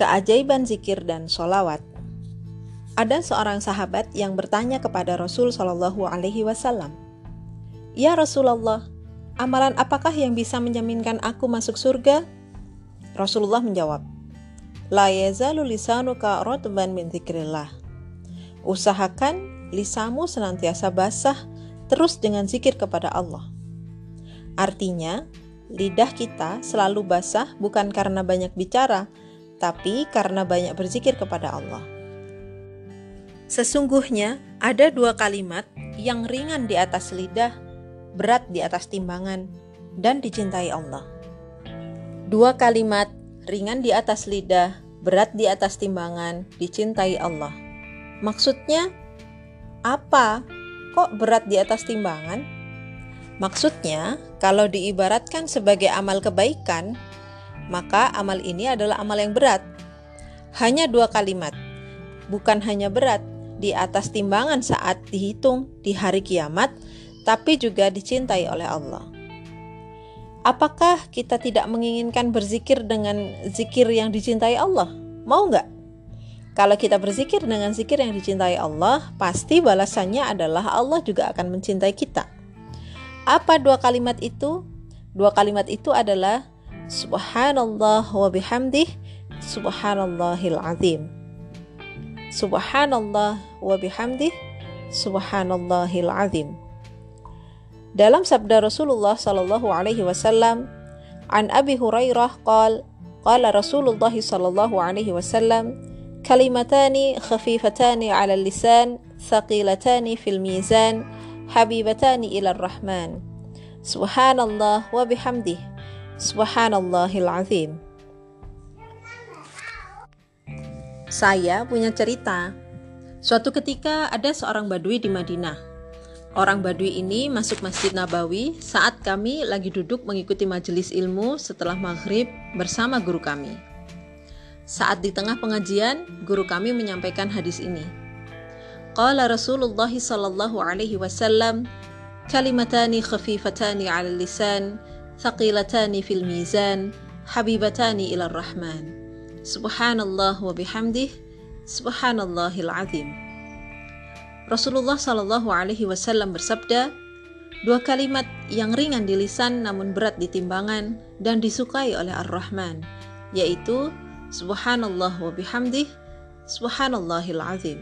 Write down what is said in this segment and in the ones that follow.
Keajaiban zikir dan solawat. Ada seorang sahabat yang bertanya kepada Rasul Shallallahu Alaihi Wasallam, "Ya Rasulullah, amalan apakah yang bisa menjaminkan aku masuk surga?" Rasulullah menjawab, "La yazalu lisanuka rotban min zikrillah." Usahakan lisamu senantiasa basah terus dengan zikir kepada Allah. Artinya, lidah kita selalu basah bukan karena banyak bicara, tapi karena banyak berzikir kepada Allah. Sesungguhnya ada dua kalimat yang ringan di atas lidah, berat di atas timbangan, dan dicintai Allah. Dua kalimat ringan di atas lidah, berat di atas timbangan, dicintai Allah. Maksudnya apa? Kok berat di atas timbangan? Maksudnya, kalau diibaratkan sebagai amal kebaikan, maka amal ini adalah amal yang berat. Hanya dua kalimat, bukan hanya berat di atas timbangan saat dihitung di hari kiamat, tapi juga dicintai oleh Allah. Apakah kita tidak menginginkan berzikir dengan zikir yang dicintai Allah? Mau nggak? Kalau kita berzikir dengan zikir yang dicintai Allah, pasti balasannya adalah Allah juga akan mencintai kita. Apa dua kalimat itu? Dua kalimat itu adalah Subhanallah wa bihamdih Subhanallahil azim Subhanallah wa bihamdih Subhanallahil azim Dalam sabda Rasulullah sallallahu alaihi wasallam An Abi Hurairah qal Qala Rasulullah sallallahu alaihi wasallam Kalimatani khafifatani ala lisan Thaqilatani fil mizan Habibatani ila rahman Subhanallah wa bihamdih Subhanallahil azim. Saya punya cerita. Suatu ketika ada seorang badui di Madinah. Orang badui ini masuk Masjid Nabawi saat kami lagi duduk mengikuti majelis ilmu setelah maghrib bersama guru kami. Saat di tengah pengajian, guru kami menyampaikan hadis ini. Qala Rasulullah sallallahu alaihi wasallam, kalimatani khafifatani 'ala lisan thaqilatani fil mizan habibatani ila rahman. Subhanallah wa bihamdih subhanallahil azim. Rasulullah Shallallahu alaihi wasallam bersabda dua kalimat yang ringan di lisan namun berat di timbangan dan disukai oleh Ar-Rahman yaitu subhanallah wa bihamdih subhanallahil azim.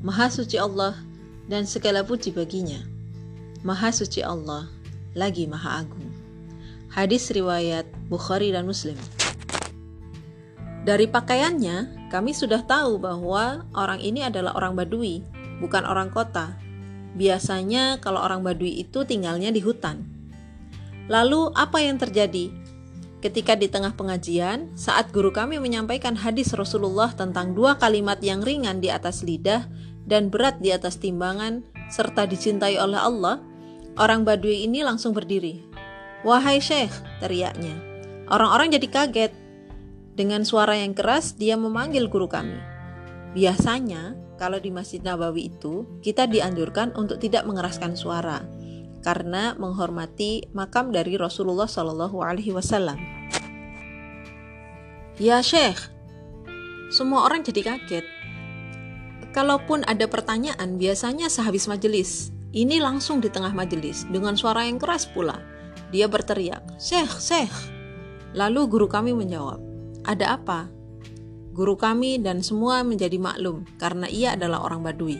Maha suci Allah dan segala puji baginya. Maha suci Allah lagi Maha Agung. Hadis riwayat Bukhari dan Muslim. Dari pakaiannya, kami sudah tahu bahwa orang ini adalah orang Badui, bukan orang kota. Biasanya kalau orang Badui itu tinggalnya di hutan. Lalu apa yang terjadi? Ketika di tengah pengajian, saat guru kami menyampaikan hadis Rasulullah tentang dua kalimat yang ringan di atas lidah dan berat di atas timbangan, serta dicintai oleh Allah, orang Badui ini langsung berdiri. Wahai Syekh, teriaknya. Orang-orang jadi kaget. Dengan suara yang keras, dia memanggil guru kami. Biasanya, kalau di Masjid Nabawi itu, kita dianjurkan untuk tidak mengeraskan suara karena menghormati makam dari Rasulullah Shallallahu Alaihi Wasallam. Ya Syekh, semua orang jadi kaget. Kalaupun ada pertanyaan, biasanya sehabis majelis. Ini langsung di tengah majelis dengan suara yang keras pula. Dia berteriak, Syekh, Syekh. Lalu guru kami menjawab, ada apa? Guru kami dan semua menjadi maklum karena ia adalah orang Badui.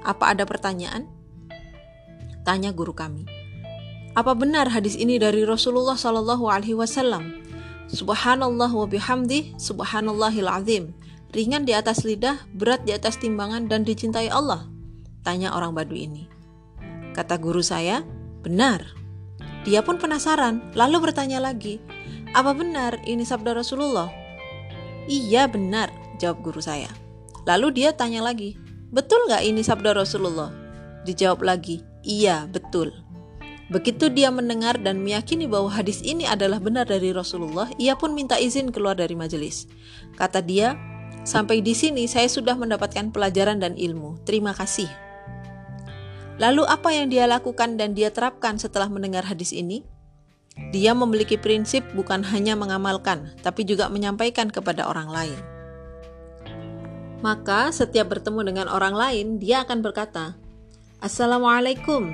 Apa ada pertanyaan? Tanya guru kami. Apa benar hadis ini dari Rasulullah Shallallahu Alaihi Wasallam? Subhanallah wa bihamdi, subhanallahil azim. Ringan di atas lidah, berat di atas timbangan dan dicintai Allah. Tanya orang Badui ini. Kata guru saya, benar. Dia pun penasaran, lalu bertanya lagi, "Apa benar ini sabda Rasulullah?" "Iya, benar," jawab guru saya. Lalu dia tanya lagi, "Betul nggak ini sabda Rasulullah?" Dijawab lagi, "Iya, betul." Begitu dia mendengar dan meyakini bahwa hadis ini adalah benar dari Rasulullah, ia pun minta izin keluar dari majelis. Kata dia, "Sampai di sini saya sudah mendapatkan pelajaran dan ilmu. Terima kasih." Lalu apa yang dia lakukan dan dia terapkan setelah mendengar hadis ini? Dia memiliki prinsip bukan hanya mengamalkan, tapi juga menyampaikan kepada orang lain. Maka, setiap bertemu dengan orang lain, dia akan berkata, "Assalamualaikum."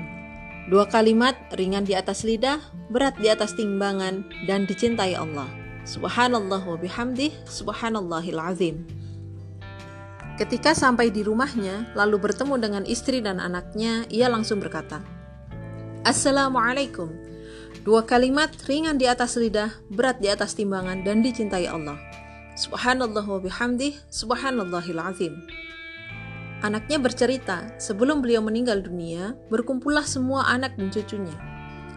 Dua kalimat ringan di atas lidah, berat di atas timbangan, dan dicintai Allah. Subhanallah wa bihamdih, subhanallahil azim. Ketika sampai di rumahnya, lalu bertemu dengan istri dan anaknya, ia langsung berkata, Assalamualaikum. Dua kalimat ringan di atas lidah, berat di atas timbangan, dan dicintai Allah. Subhanallah wa bihamdih, subhanallahil azim. Anaknya bercerita, sebelum beliau meninggal dunia, berkumpullah semua anak dan cucunya.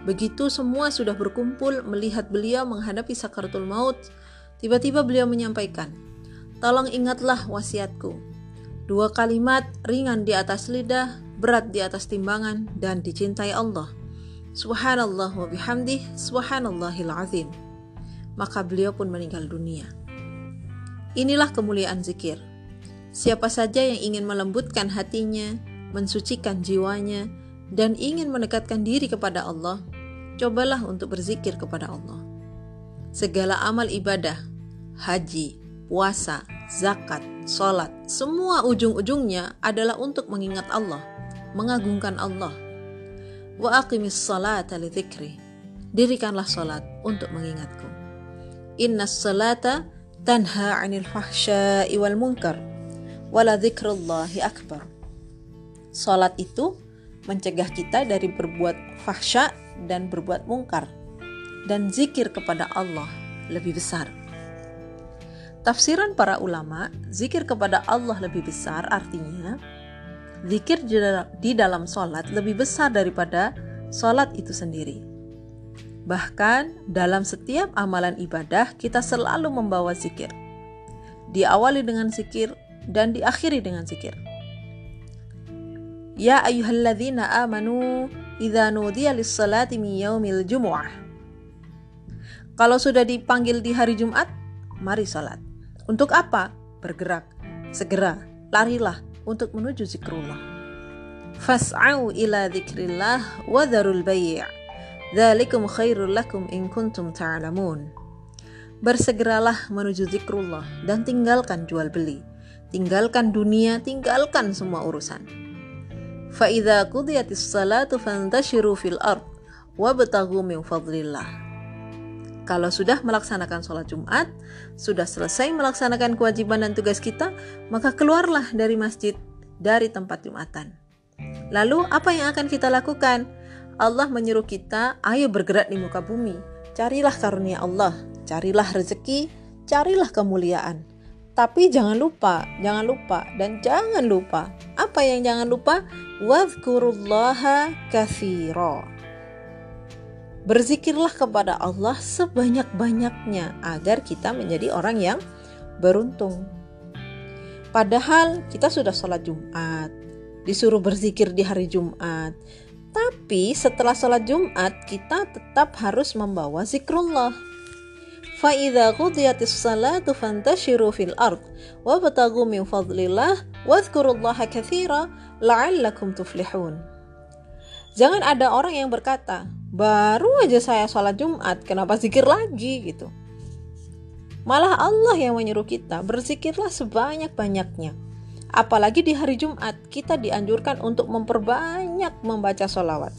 Begitu semua sudah berkumpul melihat beliau menghadapi sakaratul maut, tiba-tiba beliau menyampaikan, Tolong ingatlah wasiatku. Dua kalimat ringan di atas lidah, berat di atas timbangan, dan dicintai Allah. Subhanallah wa bihamdih, subhanallahil azim. Maka beliau pun meninggal dunia. Inilah kemuliaan zikir. Siapa saja yang ingin melembutkan hatinya, mensucikan jiwanya, dan ingin mendekatkan diri kepada Allah, cobalah untuk berzikir kepada Allah. Segala amal ibadah, haji, puasa, zakat, sholat, semua ujung-ujungnya adalah untuk mengingat Allah, mengagungkan Allah, Wa aqimis salata li. Dirikanlah salat untuk mengingatku. Inna salata tanha 'anil fahsya'i wal munkar. Wala dzikrullahi akbar. Salat itu mencegah kita dari berbuat fahsya dan berbuat mungkar. Dan zikir kepada Allah lebih besar. Tafsiran para ulama, zikir kepada Allah lebih besar artinya zikir di dalam sholat lebih besar daripada sholat itu sendiri. Bahkan dalam setiap amalan ibadah kita selalu membawa zikir. Diawali dengan zikir dan diakhiri dengan zikir. Ya ayyuhalladzina amanu idza nudiya lis-salati min yaumil jumu'ah. Kalau sudah dipanggil di hari Jumat, mari salat. Untuk apa? Bergerak. Segera, larilah untuk menuju zikrullah. Fas'au ila zikrillah wa dharul bay' Dzalikum khairul lakum in kuntum ta'lamun. Bersegeralah menuju zikrullah dan tinggalkan jual beli. Tinggalkan dunia, tinggalkan semua urusan. Fa idza qudiyatis salatu fantashiru fil ard wabtaghu min fadlillah. Kalau sudah melaksanakan sholat Jumat, sudah selesai melaksanakan kewajiban dan tugas kita, maka keluarlah dari masjid, dari tempat Jumatan. Lalu apa yang akan kita lakukan? Allah menyuruh kita, ayo bergerak di muka bumi. Carilah karunia Allah, carilah rezeki, carilah kemuliaan. Tapi jangan lupa, jangan lupa, dan jangan lupa. Apa yang jangan lupa? Wadhkurullaha kathira. Berzikirlah kepada Allah sebanyak-banyaknya agar kita menjadi orang yang beruntung. Padahal kita sudah sholat Jumat, disuruh berzikir di hari Jumat. Tapi setelah sholat Jumat kita tetap harus membawa zikrullah. فَإِذَا قُضِيَتِ الصَّلَاةُ فَانْتَشِرُوا فِي الْأَرْضِ وَابْتَغُوا مِنْ فَضْلِ اللَّهِ وَاذْكُرُوا اللَّهَ كَثِيرًا لَعَلَّكُمْ تُفْلِحُونَ Jangan ada orang yang berkata, baru aja saya sholat Jumat, kenapa zikir lagi gitu. Malah Allah yang menyuruh kita berzikirlah sebanyak-banyaknya. Apalagi di hari Jumat, kita dianjurkan untuk memperbanyak membaca sholawat.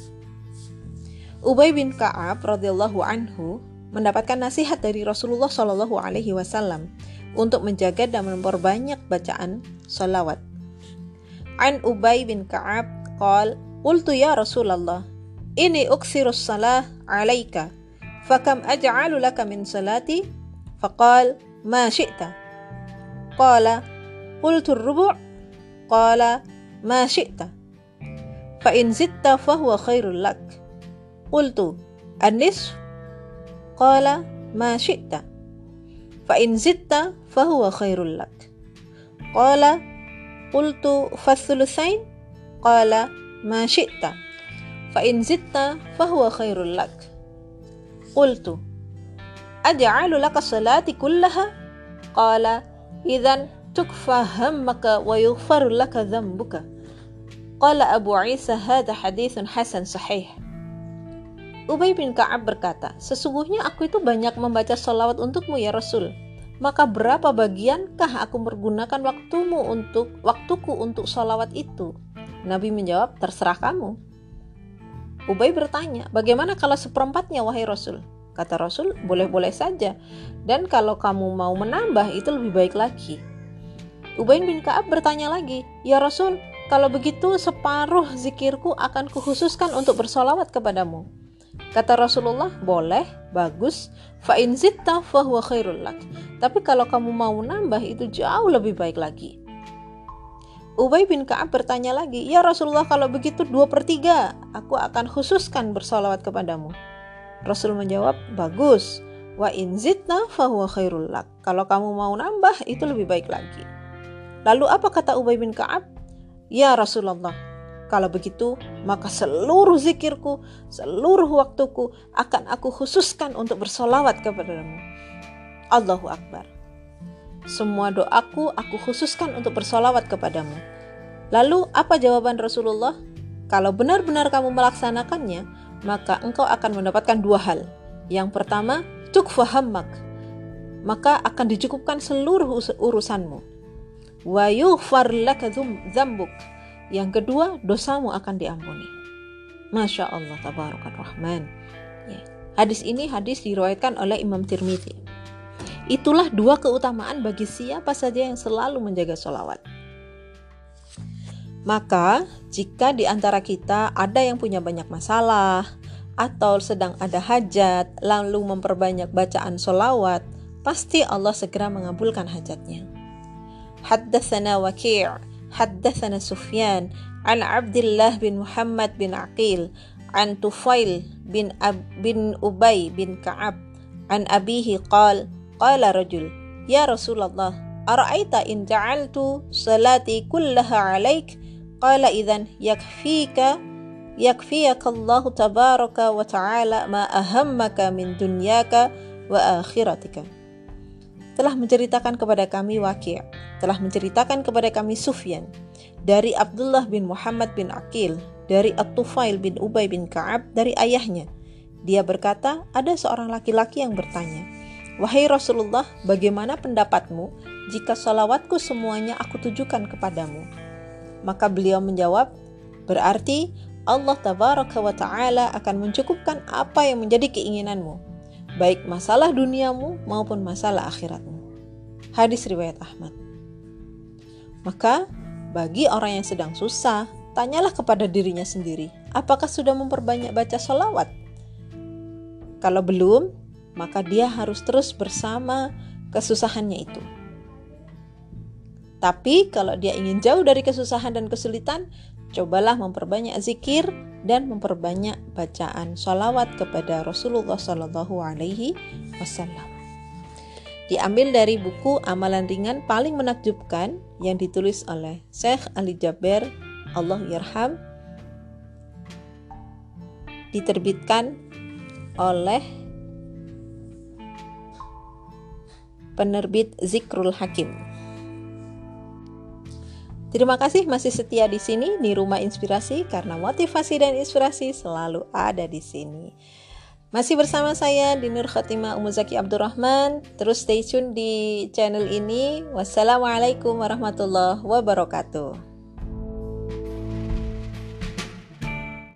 Ubay bin Ka'ab radhiyallahu anhu mendapatkan nasihat dari Rasulullah Shallallahu alaihi wasallam untuk menjaga dan memperbanyak bacaan sholawat. An Ubay bin Ka'ab qal, "Qultu ya Rasulullah, ini uksirus salah alaika, fakam aj'alu laka min salati?" Faqal, "Ma syi'ta." Qala, قلت الربع. قال ما شئت. فإن زدت فهو خير لك. قلت النصف. قال ما شئت. فإن زدت فهو خير لك. قال قلت فالثلثين؟ قال ما شئت. فإن زدت فهو خير لك قلت أجعل لك الصلاة كلها قال إذا تكفى همك ويغفر لك ذنبك قال أبو عيسى هذا حديث حسن صحيح Ubay bin Ka'ab berkata, Sesungguhnya aku itu banyak membaca sholawat untukmu ya Rasul. Maka berapa bagiankah aku menggunakan waktumu untuk waktuku untuk sholawat itu? Nabi menjawab, terserah kamu. Ubay bertanya, bagaimana kalau seperempatnya wahai Rasul? Kata Rasul, boleh-boleh saja. Dan kalau kamu mau menambah, itu lebih baik lagi. Ubay bin Ka'ab bertanya lagi, Ya Rasul, kalau begitu separuh zikirku akan kuhususkan untuk bersolawat kepadamu. Kata Rasulullah, boleh, bagus. Fa'in zitta fahuwa khairul lak. Tapi kalau kamu mau nambah, itu jauh lebih baik lagi. Ubay bin Ka'ab bertanya lagi, Ya Rasulullah kalau begitu dua per tiga, aku akan khususkan bersolawat kepadamu. Rasul menjawab, bagus. Wa in zidna fahuwa khairul lak. Kalau kamu mau nambah, itu lebih baik lagi. Lalu apa kata Ubay bin Ka'ab? Ya Rasulullah, kalau begitu maka seluruh zikirku, seluruh waktuku akan aku khususkan untuk bersolawat kepadamu. Allahu Akbar. Semua doaku aku khususkan untuk bersolawat kepadamu. Lalu apa jawaban Rasulullah? Kalau benar-benar kamu melaksanakannya, maka engkau akan mendapatkan dua hal. Yang pertama, tukfahammak, maka akan dicukupkan seluruh urusanmu. Wa yughfar laka dzambuk. Yang kedua, dosamu akan diampuni. Masya Allah, tabarakat rahman. Ya. Hadis ini hadis diriwayatkan oleh Imam Tirmidzi. Itulah dua keutamaan bagi siapa saja yang selalu menjaga sholawat. Maka, jika di antara kita ada yang punya banyak masalah, atau sedang ada hajat, lalu memperbanyak bacaan sholawat, pasti Allah segera mengabulkan hajatnya. Haddathana Waki' Sufyan An Abdullah bin Muhammad bin Aqil An Tufail bin, Ab, bin Ubay bin Ka'ab An Abihi Qala rajul, Ya Rasulullah, ara'aita in ja'altu salati kullaha alaik? Qala idhan yakfika yakfiyaka Allah tabaraka wa ta'ala ma ahammaka min dunyaka wa akhiratika. Telah menceritakan kepada kami Waqi' telah menceritakan kepada kami Sufyan dari Abdullah bin Muhammad bin Aqil, dari At-Tufail bin Ubay bin Ka'ab dari ayahnya. Dia berkata, ada seorang laki-laki yang bertanya, Wahai Rasulullah, bagaimana pendapatmu jika salawatku semuanya aku tujukan kepadamu? Maka beliau menjawab, berarti Allah tabaraka wa ta'ala akan mencukupkan apa yang menjadi keinginanmu, baik masalah duniamu maupun masalah akhiratmu. Hadis riwayat Ahmad. Maka, bagi orang yang sedang susah, tanyalah kepada dirinya sendiri, apakah sudah memperbanyak baca salawat? Kalau belum, maka dia harus terus bersama kesusahannya itu. Tapi kalau dia ingin jauh dari kesusahan dan kesulitan, cobalah memperbanyak zikir dan memperbanyak bacaan sholawat kepada Rasulullah Shallallahu Alaihi Wasallam. Diambil dari buku Amalan Ringan Paling Menakjubkan yang ditulis oleh Syekh Ali Jaber Allah Yerham diterbitkan oleh penerbit Zikrul Hakim. Terima kasih masih setia di sini di Rumah Inspirasi karena motivasi dan inspirasi selalu ada di sini. Masih bersama saya di Nur Khatimah Umuzaki Abdurrahman. Terus stay tune di channel ini. Wassalamualaikum warahmatullahi wabarakatuh.